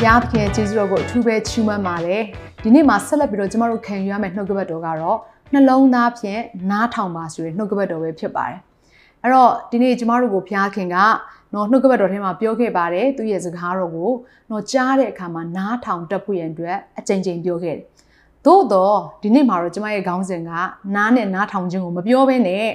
ဘုရားသခင်ရဲ့ကျေးဇူးတော်ကိုအထူးပဲချီးမွမ်းပါတယ်ဒီနေ့မှာဆက်လက်ပြီးတော့ကျမတို့ခံယူရမယ့်နှုတ်ကပတ်တော်ကတော့နှလုံးသားဖြင့်နားထောင်ပါဆိုတဲ့နှုတ်ကပတ်တော်ပဲဖြစ်ပါတယ်အဲ့တော့ဒီနေ့ကျမတို့ကိုဘုရားခင်ကနော်နှုတ်ကပတ်တော်ထဲမှာပြောခဲ့ပါတယ်သူရဲ့စကားတော်ကိုနော်ကြားတဲ့အခါမှာနားထောင်တတ်ဖို့ရန်အတွက်အကြိမ်ကြိမ်ပြောခဲ့တယ်သို့တော့ဒီနေ့မှာတော့ကျမရဲ့ခေါင်းစဉ်ကနားနဲ့နားထောင်ခြင်းကိုမပြောဘဲနဲ့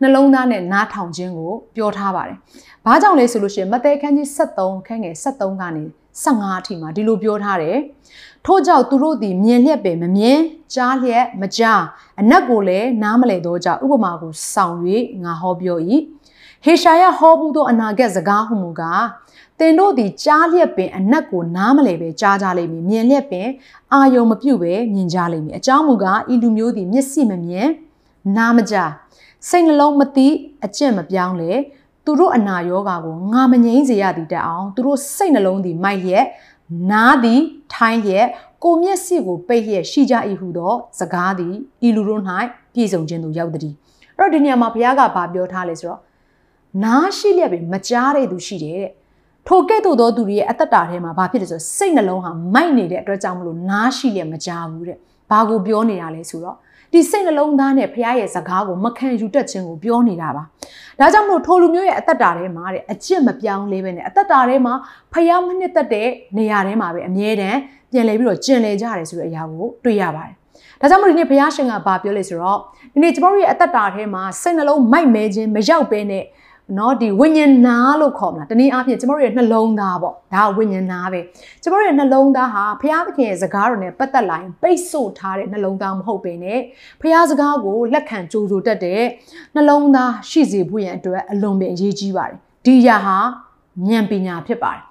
နှလုံးသားနဲ့နားထောင်ခြင်းကိုပြောထားပါတယ်။ဘာကြောင့်လဲဆိုလို့ရှိရင်မဿဲခန်းကြီး73ခန်းငယ်73ကနေ 15အထိမှာဒီလိုပြောထားတယ်။ထို့ကြောင့်သူတို့သည်မြင်လျက်ပင်မမြင်ကြားလျက်မကြားအနက်ကိုလည်းနားမလည်သောကြောင့်ဥပမာကိုဆောင်၍ငါဟောပြော၏။ဟေရှာယဟောဘူးသောအနာဂတ်စကားဟုမူကားသင်တို့သည်ကြားလျက်ပင်အနက်ကိုနားမလဲပဲကြားကြလိမ့်မည်မြင်လျက်ပင်အာယုံမပြုတ်ပဲမြင်ကြလိမ့်မည်အကြောင်းမူကားဤလူမျိုးသည်မျက်စိမမြင်နားမကြားစိတ်နှလုံးမသိအကျင့်မပြောင်းလဲ သူတို့အနာရောဂါကိုငါမငြိမ်းစေရသည်တအောင်သူတို့စိတ်နှလုံးသည်မိုက်လျက်နားသည်ထိုင်းလျက်ကိုမျက်စိကိုပိတ်လျက်ရှိကြ၏ဟုသောစကားသည်ဤလူတို့၌ပြည့်စုံခြင်းသို့ရောက်သည်အဲ့တော့ဒီနေရာမှာဘုရားကဗာပြောထားလဲဆိုတော့နားရှိလျက်ပဲမကြားတဲ့သူရှိတယ်တဲ့ထိုကဲ့သို့သောသူတွေရဲ့အသက်တာထဲမှာဘာဖြစ်လဲဆိုတော့စိတ်နှလုံးဟာမိုက်နေတဲ့အတွက်ကြောင့်မလို့နားရှိလျက်မကြားဘူးတဲ့ ဘာကိုပြောနေတာလဲဆိုတော့ဒီစိတ်နှလုံးသားနဲ့ဖခင်ရဲ့စကားကိုမခံယူတတ်ခြင်းကိုပြောနေတာပါဒါကြောင့်မလို့ထိုလူမျိုးရဲ့အသက်တာထဲမှာတဲ့အကျင့်မပြောင်းလဲပဲနဲ့အသက်တာထဲမှာဖခင်မနှစ်သက်တဲ့နေရာထဲမှာပဲအမြဲတမ်းပြန်လဲပြီးတော့ကျင်လည်ကြရတယ်ဆိုတဲ့အရာကိုတွေ့ရပါတယ်ဒါကြောင့်မလို့ဒီနေ့ဘုရားရှင်ကဘာပြောလဲဆိုတော့ဒီနေ့ကျမတို့ရဲ့အသက်တာထဲမှာစိတ်နှလုံးမိုက်မဲခြင်းမရောက်ဘဲနဲ့ နော်ဒီဝိညာဉ်နာလို့ခေါ်မလားတနည်းအားဖြင့်ကျမတို့ရဲ့နှလုံးသားပေါ့ဒါကဝိညာဉ်နာပဲကျမတို့ရဲ့နှလုံးသားဟာဘုရားသခင်ရဲ့စကားတော်နဲ့ပတ်သက်လာရင်ပိတ်ဆို့ထားတဲ့နှလုံးသားမဟုတ်ပေနဲ့ဘုရားစကားကိုလက်ခံကြိုးဆိုတတ်တဲ့နှလုံးသားရှိစေဖို့ရန်အတွက်အလွန်ပင်အရေးကြီးပါတယ်ဒီရာဟာဉာဏ်ပညာဖြစ်ပါတယ်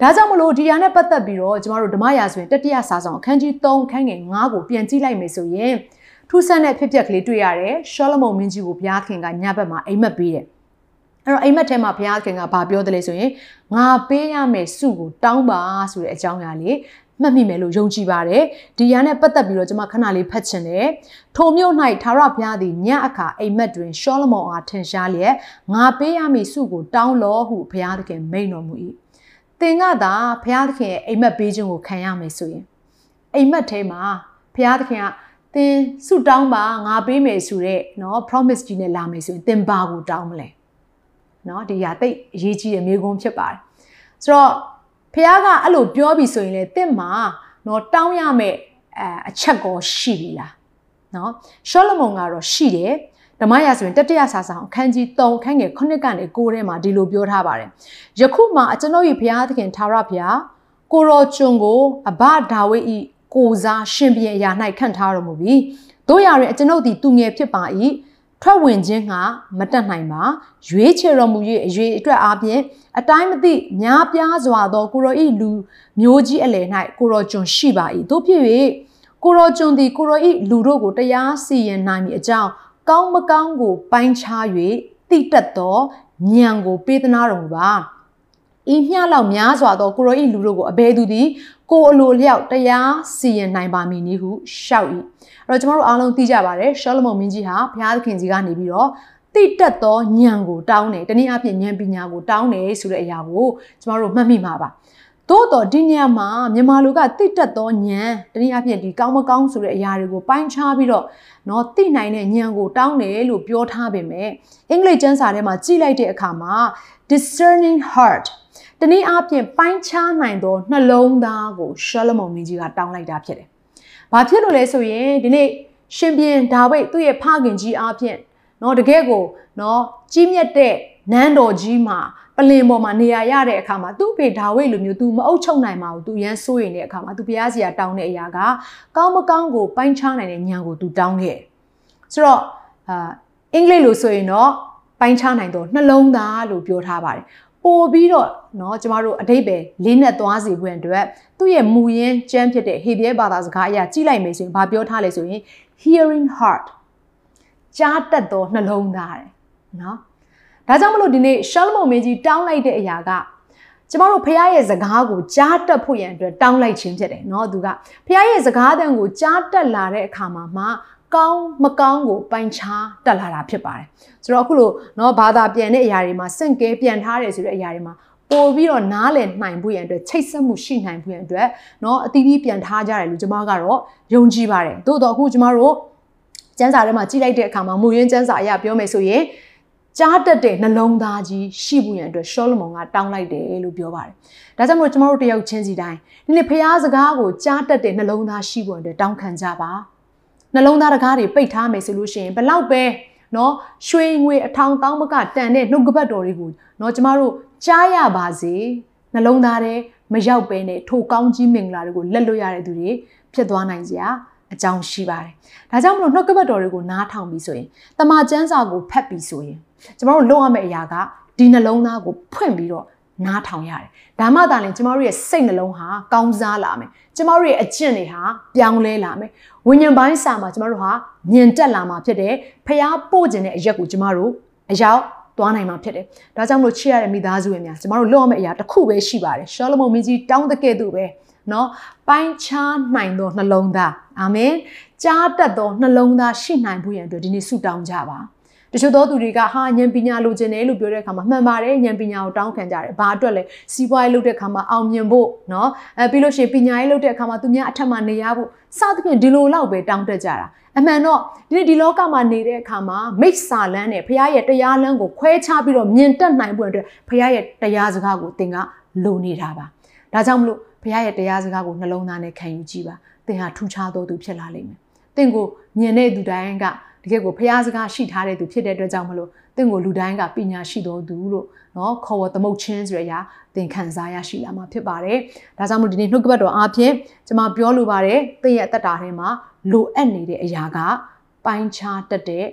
ဒါကြောင့်မလို့ဒီရာနဲ့ပတ်သက်ပြီးတော့ကျမတို့ဓမ္မရာဆိုရင်တတိယစာဆောင်အခန်းကြီး3ခန်းငယ်9ကိုပြန်ကြည့်လိုက်မယ်ဆိုရင်ထူးဆန်းတဲ့ဖြစ်ပျက်ကလေးတွေ့ရတယ်ရှောလမုန်မင်းကြီးကိုဘုရားခင်ကညဘက်မှာအိမ်မက်ပေးတယ် အဲ့တော့အိမ်မက်ထဲမှာဘုရားခင်ကဘာပြောတယ်လဲဆိုရင်ငါပေးရမယ်စုကိုတောင်းပါဆိုတဲ့အကြောင်းအရာလေးမှတ်မိမယ်လို့ယုံကြည်ပါတယ်ဒီရန်နဲ့ပတ်သက်ပြီးတော့ကျွန်မခဏလေးဖတ်ချင်တယ်ထိုမြို့၌သာရဘုရားသည်ညအခါအိမ်မက်တွင်ရှောလမုန်အားထင်ရှားလျက်ငါပေးရမည့်စုကိုတောင်းလောဟုဘုရားသခင်မိန့်တော်မူ၏သင်ကသာဘုရားသခင်ရဲ့အိမ်မက်ပေးခြင်းကိုခံရမယ်ဆိုရင်အိမ်မက်ထဲမှာဘုရားသခင်ကသင်ဆုတောင်းပါငါပေးမယ်ဆိုတဲ့เนาะ promise ကြီးနဲ့လာမယ်ဆိုရင်သင်ဘာကိုတောင်းမလဲ เนาะဒီဟာတိတ်အရေးကြီးတဲ့မျိုးကုန်းဖြစ်ပါတယ်ဆိုတော့ဖះကအဲ့လိုပြောပြီးဆိုရင်လေတင့်မှာเนาะတောင်းရမယ့်အအချက်ကောရှိပြီလားเนาะရှောလမုန်ကတော့ရှိတယ်ဓမ္မရာဆိုရင်တတိယဆာဆောင်အခန်းကြီး3ခန်းငယ်9ကနေ9ထဲမှာဒီလိုပြောထားပါတယ်ယခုမှအကျွန်ုပ်၏ဘုရားသခင်ထာဝရဘုရားကိုရောကျွန်ကိုအဘဒါဝိဒ်၏ကိုစားရှင်ပြန်ရာ၌ခန့်ထားတော်မူပြီးတို့ရရင်အကျွန်ုပ်သည်သူငယ်ဖြစ်ပါ၏ ထွက်ဝင်ခြင်းကမတက်နိုင်ပါရွေးချယ်တော်မူ၍အရွေအတွက်အားဖြင့်အတိုင်းမသိများပြားစွာသောကိုရောဤလူမျိုးကြီးအလယ်၌ကိုရောကျွန်ရှိပါ၏တို့ဖြစ်၍ကိုရောကျွန်သည်ကိုရောဤလူတို့ကိုတရားစီရင်နိုင်မည်အကြောင်းကောင်းမကောင်းကိုပိုင်းခြား၍တိတက်သောဉာဏ်ကိုပေးသနာတော်မူပါဤမျှလောက်များစွာသောကိုရောဤလူတို့ကိုအဘဲသူသည် ကိုအလိုလျောက်တရားစီရင်နိုင်ပါမည်နည်းဟုရှောက်၏အဲ့တော့ကျမတို့အားလုံးသိကြပါတယ်ရှောလမုန်မင်းကြီးဟာဘုရားသခင်ကြီးကနေပြီးတော့တိတက်သောဉာဏ်ကိုတောင်းတယ်တနည်းအားဖြင့်ဉာဏ်ပညာကိုတောင်းတယ်ဆိုတဲ့အရာကိုကျမတို့မှတ်မိမှာပါ သို့တော့ဒီညမှာမြန်မာလူကတိတက်သောဉာဏ်တနည်းအားဖြင့်ဒီကောင်းမကောင်းဆိုတဲ့အရာတွေကိုပိုင်းခြားပြီးတော့เนาะသိနိုင်တဲ့ဉာဏ်ကိုတောင်းတယ်လို့ပြောထားပေမဲ့အင်္ဂလိပ်ကျမ်းစာထဲမှာကြည့်လိုက်တဲ့အခါမှာ discerning heart တနည်းအားဖြင့်ပိုင်းခြားနိုင်သောနှလုံးသားကိုရှောလမုန်မင်းကြီးကတောင်းလိုက်တာဖြစ်တယ်။ဘာဖြစ်လို့လဲဆိုရင်ဒီနေ့ရှင်ပြန်ဒါဝိဒ်သူ့ရဲ့ဖခင်ကြီးအားဖြင့်เนาะတကယ်ကိုเนาะကြီးမြတ်တဲ့နန်းတော်ကြီးမှာ ပလင်ပေါ်မှာနေရာရတဲ့အခါမှာသူ့ဖေဒါဝိဒ်လိုမျိုး तू မအုပ်ချုပ်နိုင်ပါဘူး तू ရမ်းစိုးရင်တဲ့အခါမှာ तू ဘုရားစီယာတောင်းတဲ့အရာကကောင်းမကောင်းကိုပိုင်းခြားနိုင်တဲ့ဉာဏ်ကို तू တောင်းခဲ့ဆိုတော့အာအင်္ဂလိပ်လိုဆိုရင်တော့ပိုင်းခြားနိုင်တော့နှလုံးသားလို့ပြောထားပါတယ် ပို့ပြီးတော့เนาะကျမတို့အတိတ်ပဲလေးနဲ့သွားစီဖွင့်အတွက်သူ့ရဲ့မူရင်းကျမ်းဖြစ်တဲ့ဟေဘရဲဘာသာစကားအရာကြည့်လိုက်မယ်ဆိုရင်ဘာပြောထားလဲဆိုရင် hearing heart ကြားတတ်သောနှလုံးသားတယ်เนาะ ဒါကြောင့်မလို့ဒီနေ့ရှောလမုန်မင်းကြီးတောင်းလိုက်တဲ့အရာကကျမတို့ဖခင်ရဲ့စကားကိုကြားတက်ဖို့ရန်အတွက်တောင်းလိုက်ခြင်းဖြစ်တယ်เนาะသူကဖခင်ရဲ့စကားတန်ကိုကြားတက်လာတဲ့အခါမှာမှကောင်းမကောင်းကိုပိုင်ခြားတက်လာတာဖြစ်ပါတယ်ဆိုတော့အခုလိုเนาะဘာသာပြန်တဲ့အရာတွေမှာစင့်ကဲပြန်ထားတယ်ဆိုတဲ့အရာတွေမှာပို့ပြီးတော့နားလည်နိုင်ဖို့ရန်အတွက်ချိတ်ဆက်မှုရှိနိုင်ဖို့ရန်အတွက်เนาะအသီးသီးပြန်ထားကြတယ်လို့ကျွန်မကတော့ယုံကြည်ပါတယ်သို့တော့အခုကျွန်မတို့ကျမ်းစာထဲမှာကြည့်လိုက်တဲ့အခါမှာမူရင်းကျမ်းစာအရာပြောမယ်ဆိုရင် ကြားတက်တဲ့နှလုံးသားကြီးရှိဖို့ရန်အတွက်ရှောလမုန်ကတောင်းလိုက်တယ်လို့ပြောပါတယ်။ဒါကြောင့်မို့ကျွန်တော်တို့တယောက်ချင်းစီတိုင်းဒီနေ့ဖះစကားကိုကြားတက်တဲ့နှလုံးသားရှိဖို့အတွက်တောင်းခံကြပါ။နှလုံးသားတကားတွေပိတ်ထားမယ်ဆိုလို့ရှိရင်ဘလောက်ပဲနော်ရွှေငွေအထောင်တောင်းမကတန်တဲ့နှုတ်ကပတ်တော်တွေကိုနော်ကျမတို့ကြားရပါစေနှလုံးသားထဲမရောက်ပဲနဲ့ထိုကောင်းကြီးမင်္ဂလာတွေကိုလက်လွတ်ရတဲ့သူတွေဖြစ်သွားနိုင်ကြ အကြောင်းရှိပါတယ်။ဒါကြောင့်မလို့နှုတ်ကပတ်တော်တွေကိုနားထောင်ပြီးဆိုရင်တမန်ကျမ်းစာကိုဖတ်ပြီးဆိုရင်ကျမတို့လုပ်ရမယ့်အရာကဒီနှလုံးသားကိုဖွင့်ပြီးတော့နားထောင်ရတယ်။ဒါမှသာလျှင်ကျမတို့ရဲ့စိတ်နှလုံးဟာကောင်းစားလာမယ်။ကျမတို့ရဲ့အကျင့်တွေဟာပြောင်းလဲလာမယ်။ဝိညာဉ်ပိုင်းစာမှာကျမတို့ဟာမြင်တက်လာမှာဖြစ်တယ်။ဖျားပို့ခြင်းတဲ့အရက်ကိုကျမတို့အရောက်သွားနိုင်မှာဖြစ်တယ်။ဒါကြောင့်မလို့ချစ်ရတဲ့မိသားစုဝင်များကျမတို့လုပ်ရမယ့်အရာတစ်ခုပဲရှိပါတယ်။ရှောလမုန်မင်းကြီးတောင်းတဲ့ကဲ့သို့ပဲ နော်ပိုင်းခြားနိုင်သောနှလုံးသားအာမင်ကြားတတ်သောနှလုံးသားရှိနိုင်ဖို့ရန်အတွက်ဒီနေ့ဆုတောင်းကြပါ။တချို့သောသူတွေကဟာဉာဏ်ပညာလိုချင်တယ်လို့ပြောတဲ့အခါမှာမှန်ပါတယ်ဉာဏ်ပညာကိုတောင်းခံကြတယ်။ဘာအတွက်လဲစီးပွားရေးလုပ်တဲ့အခါမှာအောင်မြင်ဖို့နော်အဲပြီးလို့ရှိရင်ပညာရေးလုပ်တဲ့အခါမှာသူများအထက်မှာနေရဖို့စသဖြင့်ဒီလိုလောက်ပဲတောင်းတကြတာ။အမှန်တော့ဒီနေ့ဒီလောကမှာနေတဲ့အခါမှာမိစ္ဆာလန်းနဲ့ဘုရားရဲ့တရားလမ်းကိုခွဲခြားပြီးတော့မြင်တတ်နိုင်ဖို့အတွက်ဘုရားရဲ့တရားစကားကိုသင်ကလိုနေတာပါ။ဒါကြောင့်မလို့ ဘုရားရဲ့တရားစကားကိုနှလုံးသားနဲ့ခံယူကြည့်ပါ။သင်ဟာထူးခြားသောသူဖြစ်လာလိမ့်မယ်။သင်ကိုမြင်တဲ့သူတိုင်းကတကယ်ကိုဖျားစကားရှိထားတဲ့သူဖြစ်တဲ့အတွက်ကြောင့်မလို့တင့်ကိုလူတိုင်းကပညာရှိတော်သူလို့နော်ခေါ်ဝသမုတ်ချင်းဆိုရရာသင်ခံစားရရှိလာမှာဖြစ်ပါတယ်။ဒါကြောင့်မို့ဒီနေ့နှုတ်ကပတ်တော်အားဖြင့်ကျွန်မပြောလိုပါတယ်သင်ရဲ့အသက်တာထဲမှာလိုအပ်နေတဲ့အရာကပိုင်းခြားတတ်တဲ့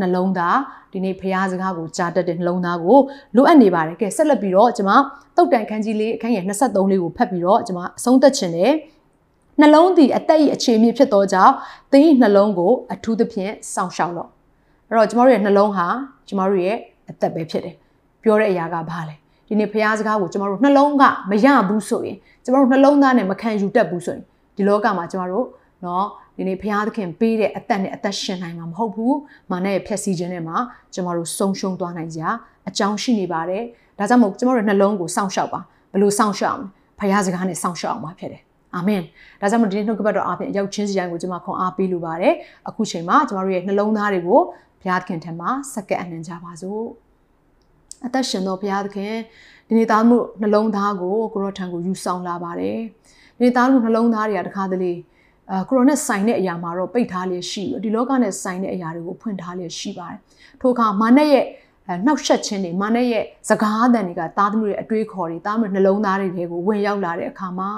နှလုံးသားဒီနေ့ဖျားစကားကိုကြားတတ်တဲ့နှလုံးသားကိုလိုအပ်နေပါတယ်။ကဲဆက်လက်ပြီးတော့ကျွန်မတုတ်တန်ခန်းကြီးလေးအခန်းငယ်23လေးကိုဖတ်ပြီးတော့ကျွန်မအဆုံးသတ်ခြင်းတယ်။နှလုံးသည်အသက်၏အခြေအမြစ်ဖြစ်သောကြောင့်သင်၏နှလုံးကိုအထူးသဖြင့်စောင့်ရှောက်လော့အဲ့တော့ကျမတို့ရဲ့နှလုံးဟာကျမတို့ရဲ့အသက်ပဲဖြစ်တယ်ပြောတဲ့အရာကဘာလဲဒီနေ့ဖះစကားကိုကျမတို့နှလုံးကမရဘူးဆိုရင်ကျမတို့နှလုံးသားနဲ့မခံယူတတ်ဘူးဆိုရင်ဒီလောကမှာကျမတို့เนาะ ဒီနေ့ဘုရားသခင်ပေးတဲ့အသက်နဲ့အသက်ရှင်နိုင်မှာမဟုတ်ဘူး။မာနရဲ့ဖြည့်ဆည်းခြင်းနဲ့မှာကျမတို့ဆုံးရှုံးသွားနိုင်ကြအကြောင်းရှိနေပါတယ်။ဒါကြောင့်မို့ကျမတို့နှလုံးကိုစောင့်ရှောက်ပါ။ဘယ်လိုစောင့်ရှောက်အောင်လဲ။ဘုရားစကားနဲ့စောင့်ရှောက်အောင်ပါဖြစ်တယ်အာမင်ဒါကြောင့်မို့ဒီနေ့နှုတ်ကပတ်တော်အားဖြင့်ရောက်ချင်းစီတိုင်းကိုကျွန်မခွန်အားပေးလိုပါတယ်အခုချိန်မှာကျွန်တော်တို့ရဲ့နှလုံးသားတွေကိုဘုရားသခင်ထံမှာစက္ကပ်အနှံကြပါစို့အသက်ရှင်သောဘုရားသခင်ဒီနေ့သားမှုနှလုံးသားကိုကိုရောထံကိုယူဆောင်လာပါတယ်ဒီနေ့သားမှုနှလုံးသားတွေကတခါတလေ အာကိုရိုနဲ့ဆိုင်တဲ့အရာမှာတော့ပိတ်ထားလျက်ရှိပြီးဒီလောကနဲ့ဆိုင်တဲ့အရာတွေကိုဖွင့်ထားလျက်ရှိပါတယ်ထို့အခါမာနရဲ့နှောက်ရှက်ခြင်းတွေမာနရဲ့စကားအသံတွေကသားသမီးတွေအတွေးခေါ်တွေသားသမီးနှလုံးသားတွေကိုဝင်ရောက်လာတဲ့အခါမှာ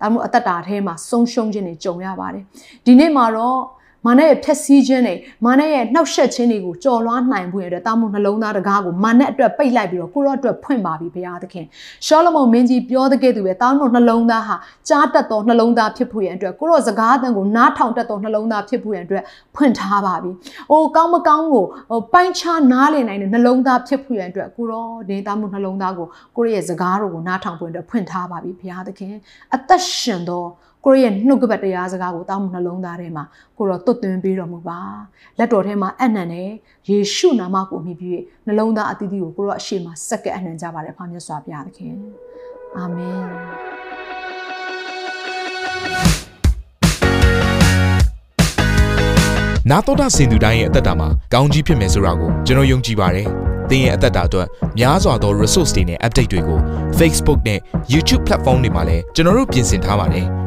သားသမီးအသက်တာထဲမှာဆုံးရှုံးခြင်းတွေကြုံရပါတယ်ဒီနေ့မှာတော့ မာနရဲ့ဖြက်စီးခြင်းတွေမာနရဲ့နှောက်ယှက်ခြင်းတွေကိုကြော်လွှားနိုင်ဖို့ရတဲ့တာမှုနှလုံးသားတကားကိုမာနအတွက်ပိတ်လိုက်ပြီးတော့ကိုရောအတွက်ဖွင့်ပါပြီဘုရားသခင်ရှောလမုန်မင်းကြီးပြောတဲ့ကဲ့သို့ပဲတာမှုနှလုံးသားဟာကြားတတ်သောနှလုံးသားဖြစ်ဖို့ရန်အတွက်ကိုရောစကားအသံကိုနားထောင်တတ်သောနှလုံးသားဖြစ်ဖို့ရန်အတွက်ဖွင့်ထားပါပြီ။အိုကောင်းမကောင်းကိုဟိုပိုင်းခြားနားလည်နိုင်တဲ့နှလုံးသားဖြစ်ဖို့ရန်အတွက်ကိုရောဒေတာမှုနှလုံးသားကိုကိုရဲ့စကားတော်ကိုနားထောင်ဖို့အတွက်ဖွင့်ထားပါပြီဘုရားသခင်အသက်ရှင်သော ကိုရဲ့နှုတ်ကပတ်တရားစကားကိုတောင်းမှုနှလုံးသားထဲမှာကိုရောတွတ်သွင်းပေးတော်မူပါလက်တော်ထဲမှာအနံ့နဲ့ယေရှုနာမကိုမြည်ပြီးနှလုံးသားအသီးသီးကိုကိုရောအရှိမစက္ကပ်အနံ့ကြပါတယ်ဖာမြတ်စွာဘုရားသခင်အာမင်နာတော်တာစင်သူတိုင်းရဲ့အသက်တာမှာကောင်းကြီးဖြစ်မယ်ဆိုတာကိုကျွန်တော်ယုံကြည်ပါတယ်။သင်ရဲ့အသက်တာအတွက်များစွာသော resource တွေနဲ့ update တွေကို Facebook နဲ့ YouTube platform တွေမှာလည်းကျွန်တော်တို့ပြင်ဆင်ထားပါတယ်။